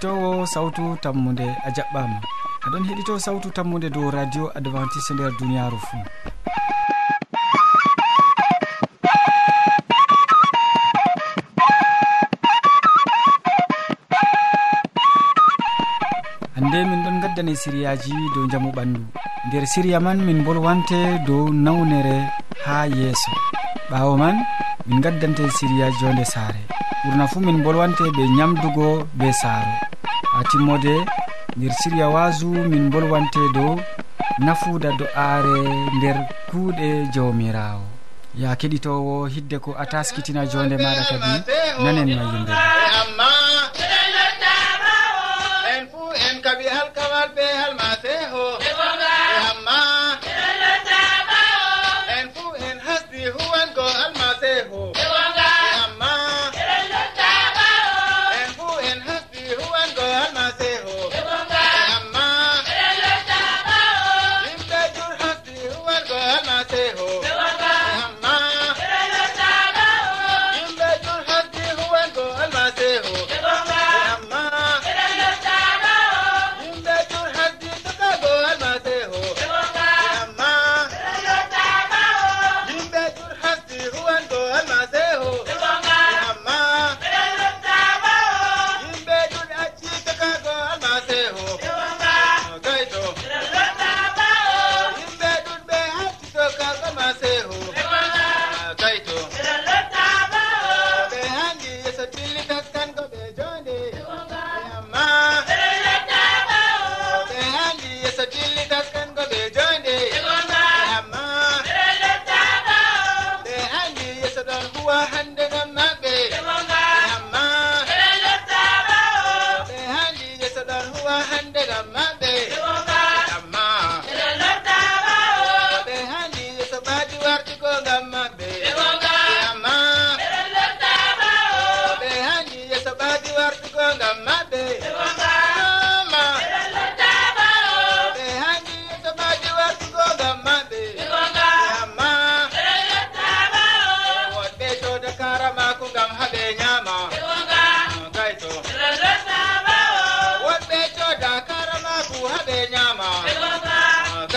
keɗitowo sawtu tammude a jaɓɓama. Aɗon heɗito sawtu tammude dow radio adventice nder duniyaru fuu hande min ɗon gaddane siriyaji dow jamu ɓandu. Nder siriya man min bolwante dow nawnere ha yeeso. Ɓawo man min gaddante siriya jonde saare. Ɓurna fuu min bolwante ɓe nyamdugo be saaro. ha timmode nder siriya wasu min bolwante dow nafuda do'aare nder kuuɗe jawmirawo ya keɗitowo hidde ko a taskitina jonde maɗa kadi nanen ma yimɓe.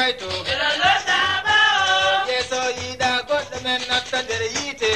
sayto yeso yiɗa goɗɗo men natta nder yiite.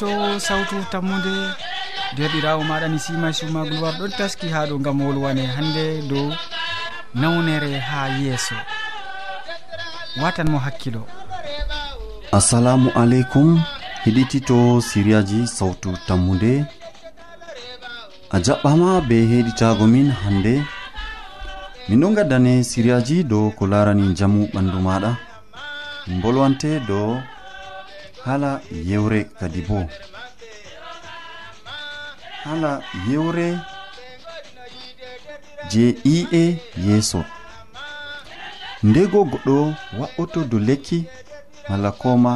keɗitowo sawtu tammude. Derɗirawo maɗa ni sima suma gloire ɗon taski ha ɗo gam wolwane hande dow nawnere ha yeeso. Watan mo hakkilo. Assalamu aleykum. Heɗitito siriyaji sawtu tammude. A jaɓɓama be heɗitago min hande. Min ɗo gaddane siriyaji dow ko larani jamu ɓandu maɗa. Min bolwante dow hala yewre kadi bo. Hala yewre je i'e yeeso ndego goɗɗo wa'oto do lekki mala koma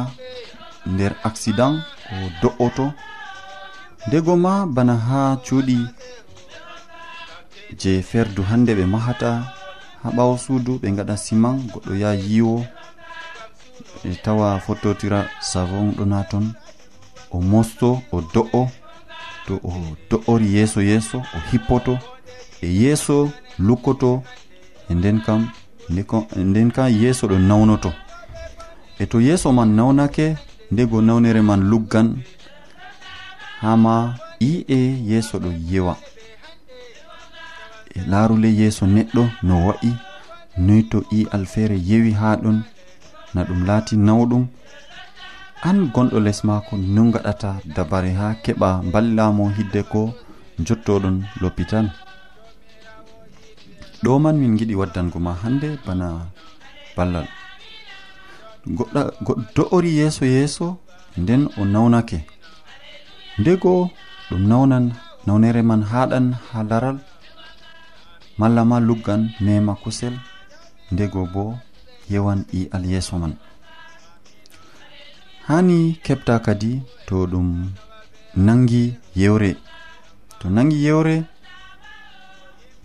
nder accident ko do'oto. Ndego ma bana ha cuuɗi je ferdu hande ɓe mahata ha ɓawo suudu ɓe gaɗa siman goɗɗo ya yiwo E tawa fottotira savon ɗona ton o mosto o do'o to o do'ori yeeso yeeso o hippoto e yeeso lukkoto e nden kam e nden kam yeeso ɗo nawnoto. E to yeeso man nawnake ndego nawnere man luggan hama i'e yeeso ɗo yewa. E laarule yeeso neɗɗo no wa'i noy to i'al feere yewi ha ɗon na ɗum laati nawɗum. An gonɗo les maako no gaɗata dabare ha keɓa ballamo hidde ko jottoɗon lopitan ɗo man min giɗi waddango ma hande bana ballal. Goɗɗo do'ori yeeso yeeso nden o nawnake. Ndego ɗum nawnan nawnere man haɗan ha laral. Malla ma luggan mema kusel. Ndego bo yewan ɗi alyeso man. Hani keɓta kadi to ɗum nangi yewre to nangi yewre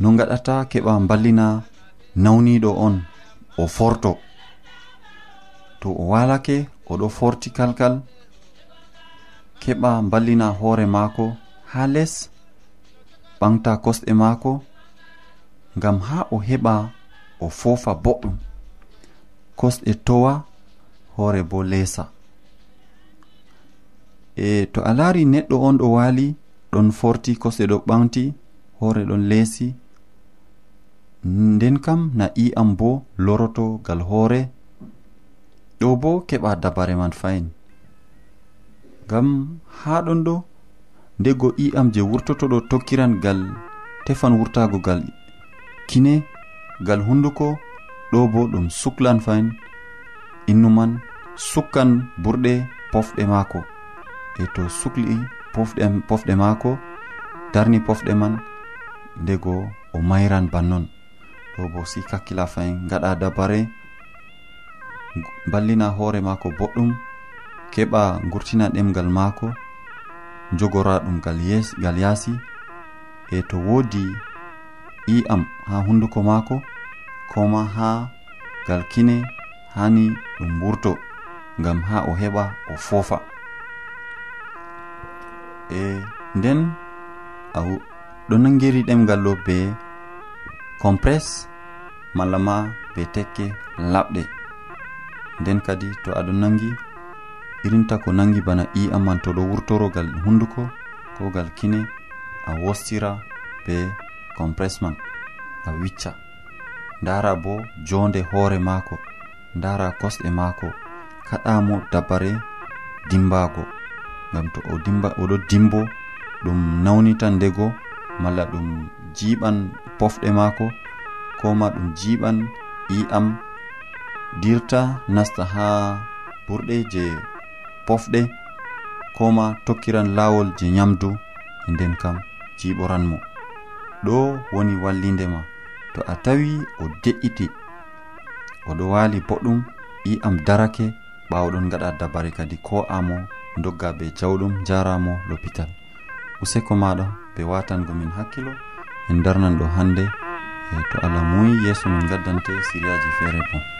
no gaɗata keɓa ballina nawniɗo on o forto. To o walake oɗo forti kalkal keɓa ballina hoore maako ha les ɓamta kosɗe maako ngam ha o heɓa o fofa boɗɗum. kosɗe towa hoore bo leesa. E to a laari neɗɗo on ɗo waali ɗon forti kosɗe ɗo ɓamti hoore ɗon leesi. Nden kam na i'am bo loroto gal hoore ɗo bo keɓa dabare man fayin. Ngam haa ɗon ɗo ndego i'am je wurtotoɗo tokkiran gal tefan wurtago gal kine gal hunduko ɗo bo ɗum suklan fayin innuman sukkan burɗe pofɗe maako. E to sukli pofɗe, pofɗe maako darni pofɗe man ndego o mayran bannon. Ɗo bo si kakkila fayin gaɗa dabare ballina hoore maako boɗɗum keɓa gurtina ɗemgal maako jogora ɗum gal yaasi. E to woodi i'am ha hunduko maako koma ha gal kine hani ɗum wurto ngam ha o heɓa o foofa e nden a ɗo nangiri ɗemgal ɗo be compress malla ma be tekke laɓɗe. Nden kadi to aɗo nangi irinta ko nangi bana i'am man to ɗo wurtorogal hunduko ko gal kine a wostira be compress man a wicca. ndara bo jonde hoore maako ndara kosɗe maako kaɗamo dabare dimbago ngam to o dimba oɗo dimbo ɗum nawnita ndego malla ɗum jiɓan pofɗe maako koma ɗum jiɓan i'am dirta nasta ha ɓurɗe je pofɗe koma tokkiran lawol je nyamdu e nden kam jiɓoranmo ɗo woni wallindema to a tawi o de'iti oɗo wali boɗɗum i am darake ɓawaɗon gaɗa dabare kadi ko amo dogga be jawɗum jaramo l'hôpital useko maɗa be watangomin hakkilo en darnan ɗo hande e to allah muyi yeeso min gaddante siriyaji feere bon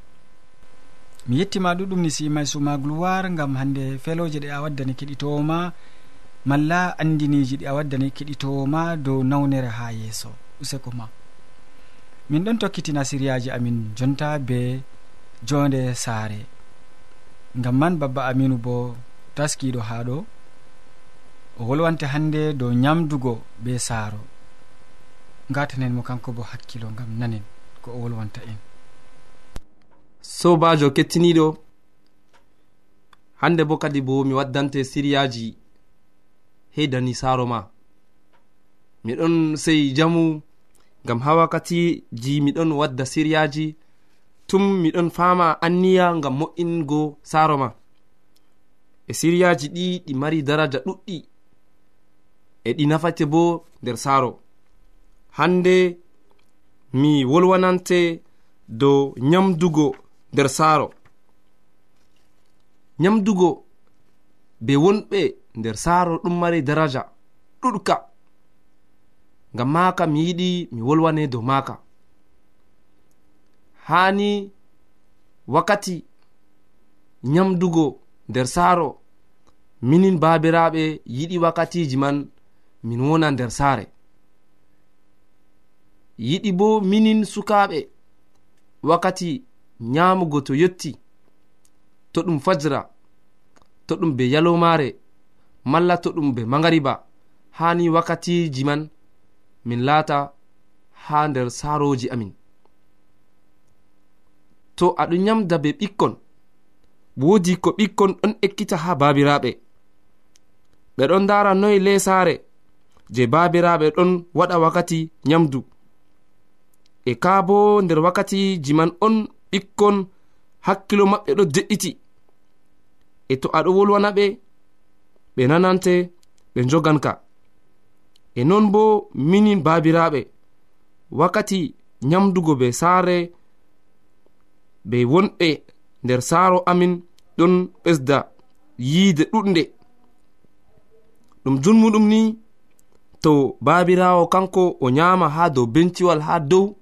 mi yettima ɗuɗum ni simay suma gloire gam hande feloje ɗe a waddani keɗitowoma malla andiniji ɗi a waddani keɗitowoma dow nawnere ha yeeso. Useko ma. Min ɗon tokkitina siriyaji amin jonta be jonde saare. Gam man babba aminu bo taskiɗo ha ɗo o wolwante hande dow nyamdugo be saaro. Gatanen mo kanko bo hakkilo gam nanen ko o wolwanta en. sobajo kettiniɗo. Hande bo kadi bo mi waddante siriyaji heydani saro ma. Miɗon sei jamu ngam ha wakkati ji miɗon wadda siriyaji tum miɗon fama anniya ngam mo'ingo saro ma. E siriyaji ɗi ɗi mari daraja ɗuɗɗi e ɗi nafate bo nder saro hande mi wolwanante dow nyamdugo nder saaro. Nyamdugo be wonɓe nder saaro ɗum mari daraja ɗuɗka ngam maaka mi yiɗi mi wolwane dow maaka. Haani wakkati nyamdugo nder saaro minin baabiraaɓe yiɗi wakkatiji man min wona nder saare. Yiɗi bo minin sukaaɓe wakkati nyamugo to yetti to ɗum fajira to ɗum be yalomare malla to ɗum be magariba hani wakkatiji man min laata ha nder saroji amin. To aɗum nyamda be ɓikkon woodi ko ɓikkon ɗon ekkita ha babiraɓe ɓe ɗon dara noyi lesaare je babiraɓe ɗon waɗa wakkati nyamdu. E ka bo nder wakkatiji man on ɓikkon hakkilo maɓɓe ɗo de'iti e to aɗo wolwana ɓe ɓe nanante ɓe joganka e non bo minin babiraɓe wakkati nyamdugo be saare be wonɓe nder saaro amin ɗon ɓesda yiide ɗuɗnde. Ɗum junmuɗum ni to babirawo kanko o nyama ha dow benciwal ha dow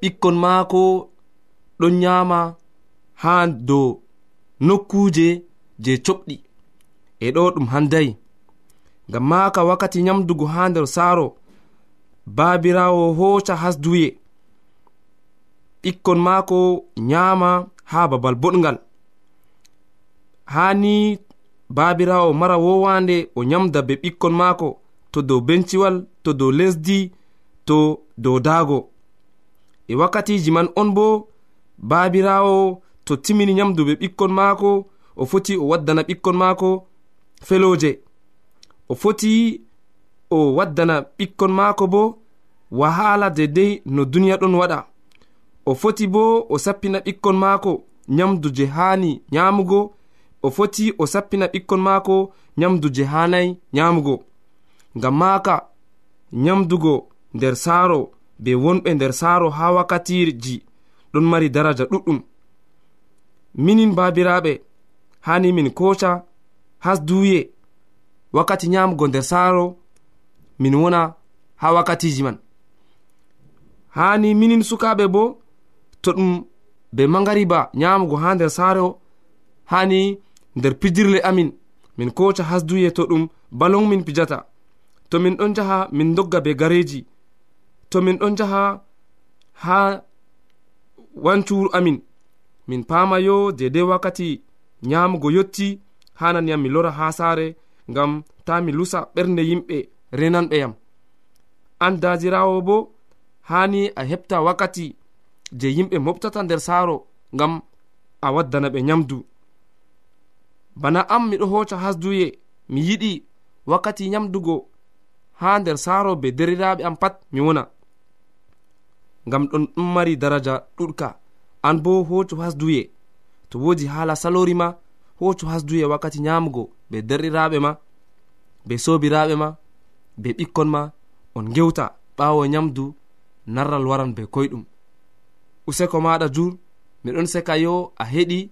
ɓikkon maako ɗon nyama ha dow nokkuje je coɓɗi e ɗo ɗum handayi ngam maka wakkati nyamdugo ha nder saaro babirawo hoca hasduye ɓikkon maako nyama ha babal boɗgal hani babirawo mara wowande o nyamda be ɓikkon maako to dow benciwal to dow lesdi to dow daago. E wakkatiji man on bo baabirawo to timini nyamdu be ɓikkon maako o foti o waddana ɓikkon maako feloje o foti o waddana ɓikkon maako bo wahala dedei no duniya ɗon waɗa. O foti bo o sappina ɓikkon maako nyamdu je haani nyamugo o foti o sappina ɓikkon maako nyamdu je hanayi nyamugo ngam maaka nyamdugo nder saaro be wonɓe nder saaro ha wakkatiji. ɗon mari daraja ɗuɗɗum. Minin babiraɓe hani min koca has duuye wakkati nyamugo nder saaro min wona ha wakkatiji man. Hani minin sukaɓe bo to ɗum be magariba nyamugo ha nder saaro hani nder pijirle amin min koca hasduye to ɗum balon min pijata. To min ɗon jaha min dogga be gareji to min ɗon jaha ha wancuru amin. Min pamayo dedei wakkati nyamugo yotti hananiyam mi lora ha saare ngam ta mi lusa ɓernde yimɓe renanɓe yam an dajirawo bo hani a heɓta wakkati je yimɓe moftata nder saaro ngam a waddana ɓe nyamdu. Bana am miɗo hoca hasduye mi yiɗi wakkati nyamdugo ha nder saaro be deriraɓe am pat mi wona. ngam ɗon ɗum mari daraja ɗuɗka. An bo hoto hasduye to wodi hala salori ma hoto hasduye wakkati nyamugo be derɗiraɓe ma be sobiraɓe ma be ɓikkon ma on gewta ɓawo nyamdu narral waran be koyɗum. Useko maɗa jur miɗon seka yo a heɗi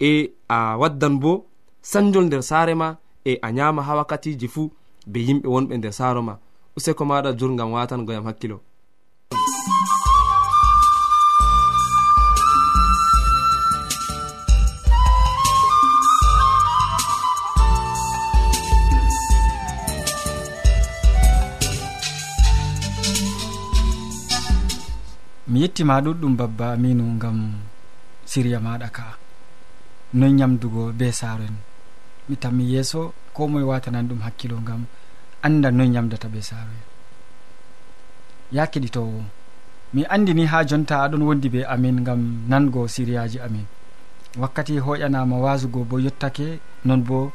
e a waddan bo sanjol nder saare ma e a nyama ha wakkatiji fuu be yimɓe wonɓe nder saaro ma. Useko maɗa jur ngam watangoyam hakkilo. mi yettima ɗuɗɗum babba aminu gam siriya maɗa ka. Noy ñamdugo be saaro en mi tammi yeeso ko moye watanan ɗum hakkilo gam anda noy ñamdata be saaro en ya keɗitowo mi andini ha jonta aɗon wondi be amin gam nango siriyaji amin. Wakkati hoƴanama wasugo bo yettake non bo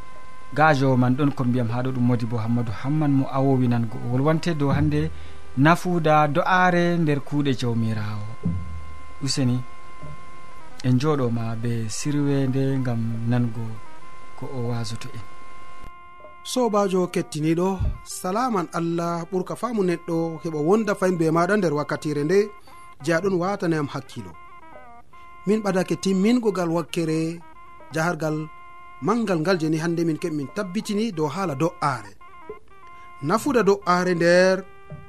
gajowo man ɗon ko mbiyam haɗo ɗum modi bo hammadou hamman mo awowi nango. O wolwante dow hande nafuuda do'aare nder kuuɗe jawmirawo. Useni en joɗoma be sirwende gam nango ko o wasoto en sobajo kettiniɗo salaman allah ɓurka faamu neɗɗo heɓa wonda fayin be maɗa nder wakkatire nde je aɗon watanayam hakkilo min ɓadake timmingogal wakkere jahargal mangal ngal jeni hande min keɓe min tabbitini dow haala do'aare. Nafuda do'aare nder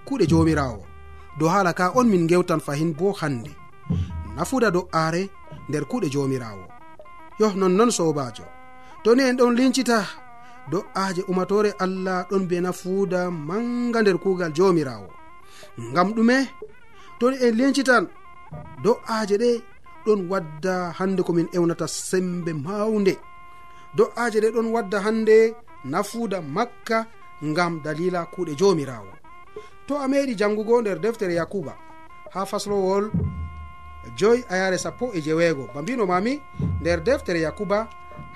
kuuɗe jomirawo dow haala ka on min gewtan fahin bo hande nafuda do'aare nder kuuɗe jomirawo yo nonnon sobajo to ni en ɗon lincita? Do'aje umatore allah ɗon be nafuuda manga nder kuugal jomirawo ngam ɗume toni en lincitan? Do'aje ɗe ɗon wadda hande komin ewnata sembe mawnde. Do'aje ɗe ɗon wadda hande nafuuda makka ngam dalila kuuɗe jomirawo to a meɗi jangugo nder deftere yakuba ha faslowol joyi a yare sappo e jeweego. Ba mbino mami nder deftere yakuba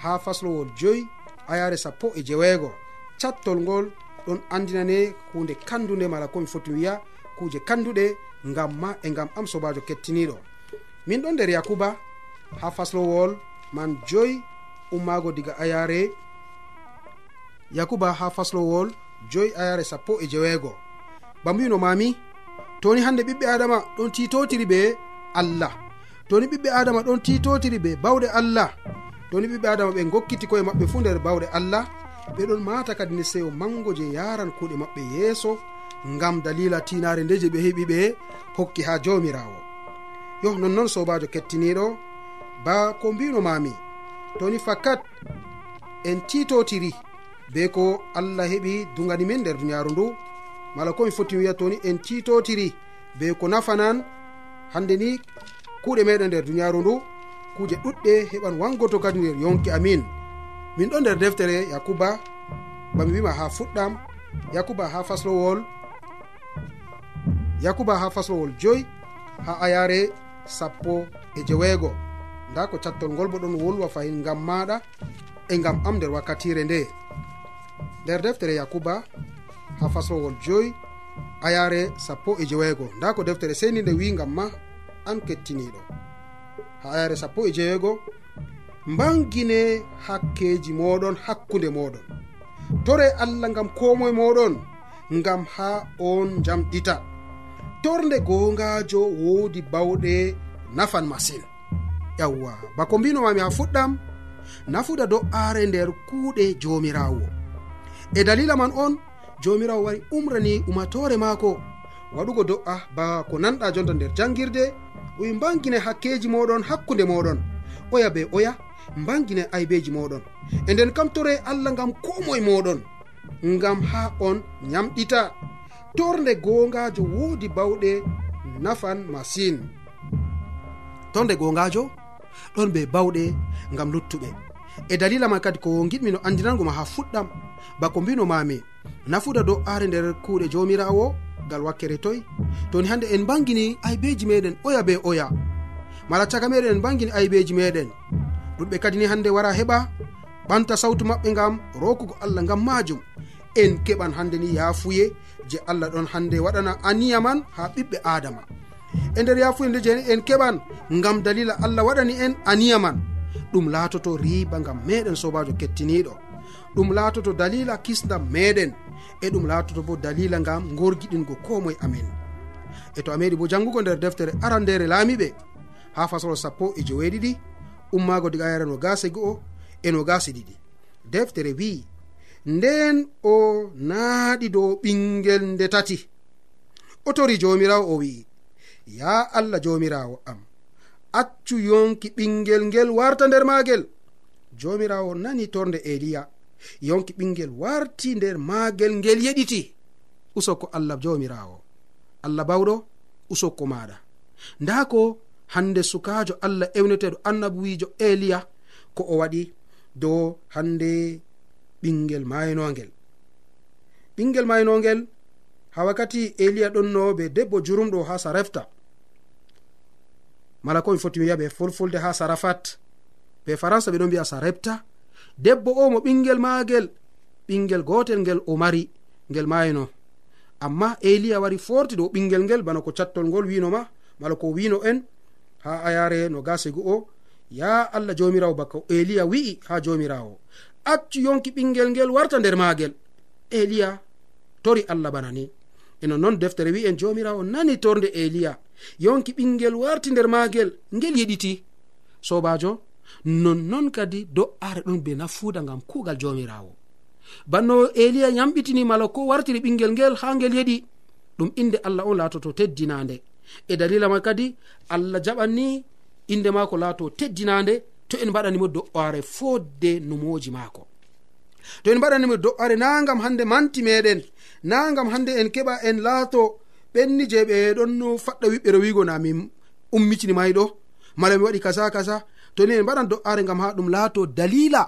ha faslowol joyi a yare sappo e jeweego. Cattol ngol ɗon andinane hunde kandude mala komi foti wiya kuje kanduɗe ngam ma e ngam am sobajo kettiniɗo min ɗon nder yakuba ha faslowol man joyi ummago diga ayare yakuba ha faslowol joyi ayare sappo e jeweego. ba mbino mami toni hande ɓiɓɓe adama ɗon titotiri ɓe allah. Toni ɓiɓɓe adama ɗon titotiri ɓe bawɗe allah. Toni ɓiɓɓe adama ɓe gokkiti koye maɓɓe fuu nder bawɗe allah. Ɓeɗon mata kadi ne sewo mango je yaran kuuɗe maɓɓe yeeso ngam dalila tinare nde je ɓe heɓi ɓe hokki ha jawmirawo yo nonnoon sobajo kettiniɗo ba ko mbino mami toni fakat en titotiri be ko allah heɓi dugani men nder duniyaru ndu. mala komi foti wiya toni en titotiri be ko nafanan hande ni kuuɗe meɗen nder duniyaru ndu kuuje ɗuɗɗe heɓan wangoto kadi nder yonki amin. Min ɗo nder deftere yakuba bami wima ha fuɗɗam yakuba ha faslowol yakuba ha faslowol joyi ha ayare sappo e jeweego. Nda ko cattol ngol bo ɗon wolwa fayin ngam maɗa e ngam am nder wakkatire nde. Nder deftere yakuba ha faslowol joyi ayare sappo e jeweego. Nda ko deftere seni nde wi gam ma an kettiniɗo ha ayare sappo e jeweego mbangine hakkeji moɗon hakkunde moɗon tore allah gam komoye moɗon gam ha on jamɗita torde gongajo wodi bawɗe nafan masin. Yawwa bako mbinomami ha fuɗɗam nafuda do'are nder kuuɗe jomirawo e dalila man on jomirawo wari umrani umatore maako. Waɗugo do'a ba ko nanɗa jonta nder jangirde. Oyi mbangine hakkeji moɗon hakkunde moɗon. Oya be oya mbangine aybeji moɗon. E nden kamtore allah ngam komoye moɗon ngam ha on nyamɗita. Torde gongajo woodi bawɗe nafan masine torde gongajo ɗon be bawɗe ngam luttuɓe. e dalila man kadi ko giɗmi no andinango ma ha fuɗɗam. Bako mbinomami nafuda dow are nder kuuɗe jomirawo gal wakkere toy. Toni hande en bangini aybeji meɗen oya be oya. Mala caga meɗen en bangini aybeji meɗen ɗuɗɓe kadi ni hande wara heɓa ɓanta sawtu maɓɓe ngam rokugo allah ngam majum en keɓan hande ni yafuye je allah ɗon hande waɗana aniya man ha ɓiɓɓe adama e nder yafuye nde jeni en keɓan ngam dalila allah waɗani en aniya man. ɗum laatoto riba ngam meɗen sobajo kettiniɗo ɗum laatoto dalila kisdam meɗen. E ɗum laatoto bo dalila ngam gorgiɗingo komoye amen. E to a meɗi bo jangugo nder deftere arandere laamiɓe ha fasolo sappo e joweeɗiɗi ummago diga yara no gase go'o e no gase ɗiɗi. Deftere wi'i nden o naaɗi dow ɓingel nde tati. O tori jomirawo o wi'i ya allah jomirawo am. accu yonki ɓingel ngel warta nder maagel. Jomirawo nani torde eliya yonki ɓingel warti nder maagel ngel yeɗiti. Usokko allah jomirawo allah bawɗo usokko maɗa nda ko hande sukajo allah ewneteɗo annabuwijo eliya ko o waɗi dow hande ɓingel maynogel ɓingel maynogel ha wakkati eliya ɗonno be debbo jurumɗo ha sarefta. mala ko mi foti mi wiya ɓe fulfulde ha sarafat. Ɓe faransa ɓe ɗon mbiya sarepta. Debbo o mo ɓingel maagel ɓingel gotel ngel o mari ngel mayino amma eliya wari forti dow ɓingel ngel bana ko cattol ngol winoma mala ko wino en ha ayare no gasegu o. Ya allah jomirawo baka eliya wi'i ha jomirawo accu yonki ɓingel ngel warta nder maagel. Eliya tori allah bana ni. eno noon deftere wi en jomirawo nani torde eliya? Yonki ɓingel warti nder magel ngel yiɗiti. Sobajo nonnon kadi do'are ɗon be nafuuda ngam kuugal jomirawo. Banno eliya yamɓitini mala ko wartiri ɓingel ngel ha ngel yeɗi. Ɗum inde allah on laatoto teddinande e dalila ma kadi allah jaɓanni inde maako laato teddinande to en mbaɗanimo do'are fodde numoji maako. To en mbaɗanimo do'are na gam hande manti meɗen na gam hande en keɓa en laato ɓenni je ɓe ɗon faɗɗa wiɓɓere wigo na min ummitini may ɗo. Mala mi waɗi kasa kasa to ni en mbaɗan do'are gam ha ɗum laato dalila.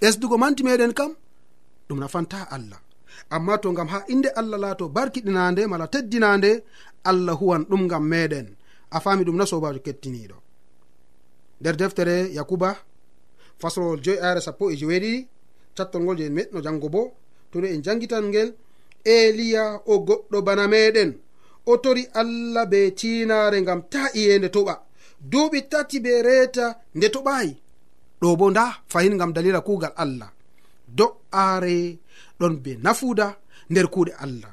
Ɓesdugo manti meɗen kam ɗum nafanta allah. Amma to gam ha inde allah laato barkiɗinande mala teddinande allah huwan ɗum gam meɗen. A fami ɗum na sobajo kettiniɗo nder deftere yakuba faslowol joyi are sappo e jeweeɗiɗi cattol ngol je meɗno jango bo to en jangitan ngel eliya o goɗɗo bana meɗen. O tori allah be tinare ngam ta iyende toɓa. Duuɓi tati be reeta nde toɓayi. Ɗo bo nda fahin ngam dalila kuugal allah. Do'aare ɗon be nafuda nder kuuɗe allah.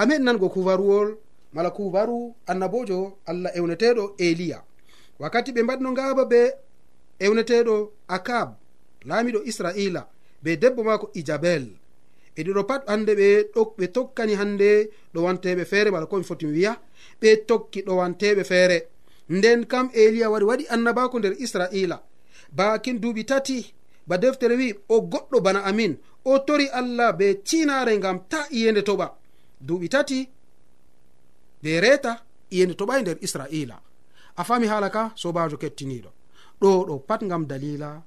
Amin nango kuvaruwol mala kubaru annabojo allah ewneteɗo eliya wakkati ɓe mbaɗno ngaba be ewneteɗo akab laamiɗo israila be debbo maako ijabel. e ɗiɗo pat hande ɓe ɓe tokkani hande ɗowanteɓe feere wala komi foti mi wiya ɓe tokki ɗowanteɓe feere. Nden kam eliya wari waɗi annabako nder israila. Bakin duuɓi tati ba deftere wi o goɗɗo bana amin o tori allah be tinare ngam ta iyende toɓa. Duuɓi tati be reta iyende toɓai e nder israila. A fami haala ka sobajo kettiniɗo ɗo ɗo pat ngam dalila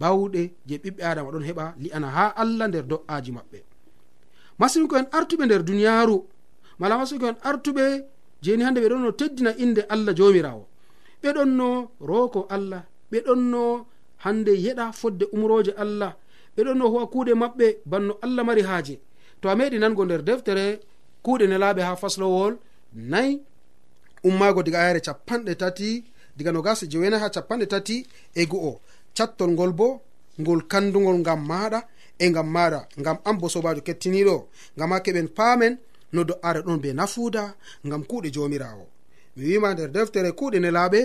bawɗe je ɓiɓɓe adama ɗon heɓa li'ana ha allah nder do'aji maɓɓe. Masinko en artuɓe nder duniyaru mala masinko en artuɓe jeni hande ɓe ɗon no teddina inde allah jomirawo ɓe ɗon no roko allah ɓe ɗon no hande yeɗa fodde umroje allah ɓe ɗon no huwa kuuɗe maɓɓe banno allah mari haaje. To a meɗi nango nder deftere kuuɗe nelaɓe ha faslowol nayi ummago diga ayare capanɗe tati diga no gasi e jewena ha capanɗe tati e go'o. cattol ngol bo ngol kandugol ngam maɗa e ngam maɗa ngam an bo sobajo kettiniɗo. Ngam ha keɓen paamen no do'are ɗon be nafuuda ngam kuuɗe jomirawo mi wima nder deftere kuuɗe nelaɓe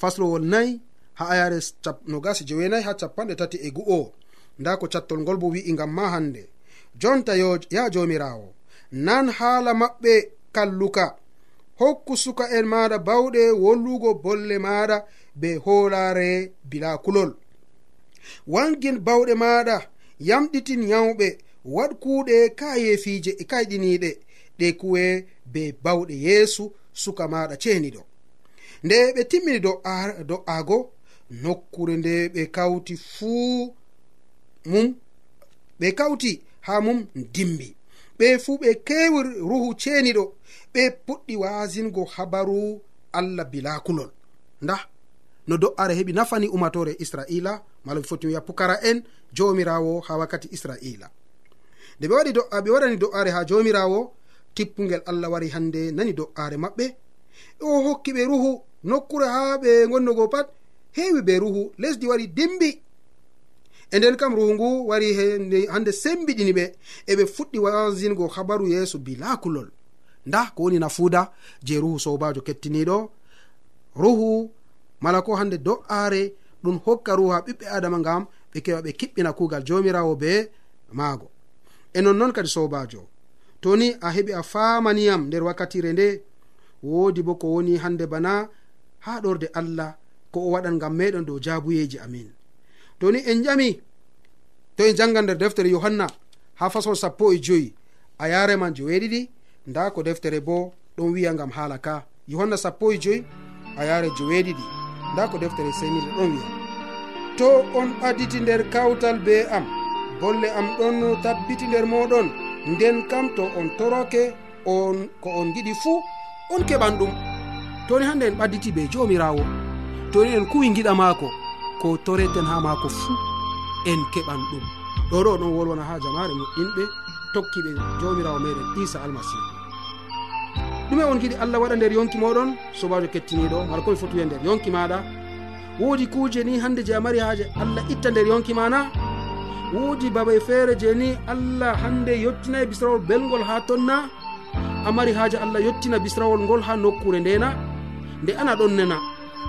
faslowol nayi ha ayare nogasi jewenayi ha capanɗe tati e gu'o. Nda ko cattol ngol bo wi'i ngam ma hande jonta yo ya jomirawo nan haala maɓɓe kalluka. Hokku suka en maɗa bawɗe wollugo bolle maɗa be hoolare bila kulol. wangin bawɗe maɗa yamɗitin yawɓe waɗ kuuɗe kayefiije e kayɗiniiɗe ɗe kuwe be bawɗe yeesu suka maɗa ceeniɗo. Nde ɓe timmini do'aago nokkure nde ɓe kawti fuu mum ɓe kawti haa mum dimmi ɓe fuu ɓe kewi ruhu ceeniɗo ɓe puɗɗi wasingo habaru allah bilakulol nda no do'are heɓi nafani umatore israila mala mi foti wiya pukara en jomirawo ha wakkati israila. Nde ɓe waɗi do'a ɓe waɗani do'are ha jomirawo tippugel allah wari hande nani do'are maɓɓe. O hokki ɓe ruhu nokkure ha ɓe gonnogo pat hewi ɓe ruhu lesdi wari dimbi e nden kam ruhu ngu wari hande sembiɗini ɓe eɓe fuɗɗi wasingo habaru yeeso bilakulol nda ko woni nafuuda je ruhu sobajo kettiniɗo. Ruhu mala ko hande do'are ɗum hokka ruha ɓiɓɓe adama ngam ɓe kewa ɓe kiɓɓina kugal jomirawo be maago. E nonnon kadi sobajo to ni a heɓi a famaniyam nder wakkatire nde woodi bo ko woni hande bana ha ɗorde allah ko o waɗan ngam meɗen dow jabuyeji amin. To ni en ƴami to en janga nder deftere yohanna ha fasol sappo e joyi a yareman joweeɗiɗi nda ko deftere bo ɗon wiya ngam haala ka. Yohanna sappo e joyi a yare joweeɗiɗi nda ko deftere semire ɗon wiya to on ɓadditi nder kawtal be am bolle am ɗon tabbiti nder moɗon nden kam to on toroke on ko on giɗi fuu on keɓan ɗum. Toni hande en ɓadditi be jomirawo toni en kuwi giɗa maako ko toreten ha maako fuu en keɓan ɗum. Ɗo ɗo ɗon wolwona ha jamare moƴƴinɓe tokkiɓe jomirawo meɗen isa almasihu. ɗume on giɗi allah waɗa nder yonki moɗon sobajo kettiniɗo hara koye foti wiya nder yonki maɗa. Woodi kuuje ni hande je a mari haaje allah itta nder yonki mana. Woodi babay feere je ni allah hande yettinay e bisrawol belgol ha tonna. A mari haaje allah yottina bisrawol ngol ha nokkure ndena nde ana ɗon nena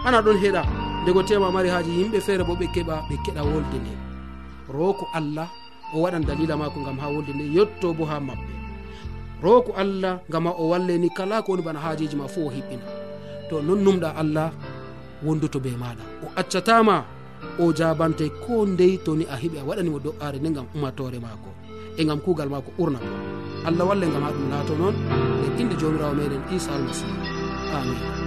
ana ɗon heɗa. Ndego tema mari haaje yimɓe feere bo ɓe keɓa ɓe keɗa wolde nde. Roko allah o waɗan dalila mako gam ha wolde nde yetto bo ha maɓɓe. roko allah gama o walleni kala ko woni bana hajiji ma fo o hiɓɓina. To non numɗa allah wonduto be maɗa. O accatama o jabante ko ndey toni a heeɓi a waɗanimo do'are nde gam umatore mako e gam kugal mako ɓurna allah walle gam ha ɗum laato noon e inde jomirawo meɗen isa almasihu amin.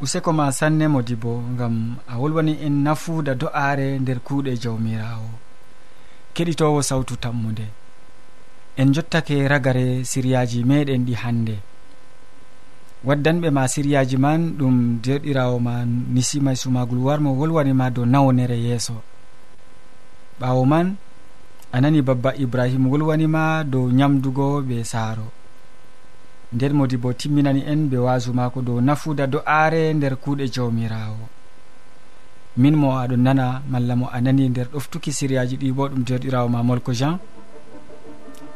useko ma sanne modi bo gam a wolwani en nafuuda do'are nder kuuɗe jawmirawo keɗitowo sawtu tammude en jottake ragare siryaji meɗen ɗi hande waddanɓe ma siryaji man ɗum derɗirawo ma nisimay sumagol warmo wolwanima dow nawnere yeeso. Ɓawo man a nani babba ibrahima wolwanima dow nyamdugo ɓe saaro. nden modi bo timminani en be wasu mako dow nafuda do'aare nder kuuɗe jawmirawo min mo aɗon nana malla mo a nani nder ɗoftuki siriyaji ɗi bo ɗum derɗirawo ma molko jean.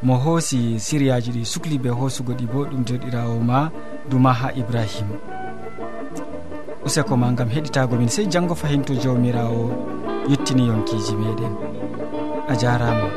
Mo hoosi siriyaji ɗi sukli be hoosugo ɗi bo ɗum derɗirawo ma duma ha ibrahima useko ma gam heɗitago min sey janggo fahinto jawmirawo yettini yonkiji meɗen a jarama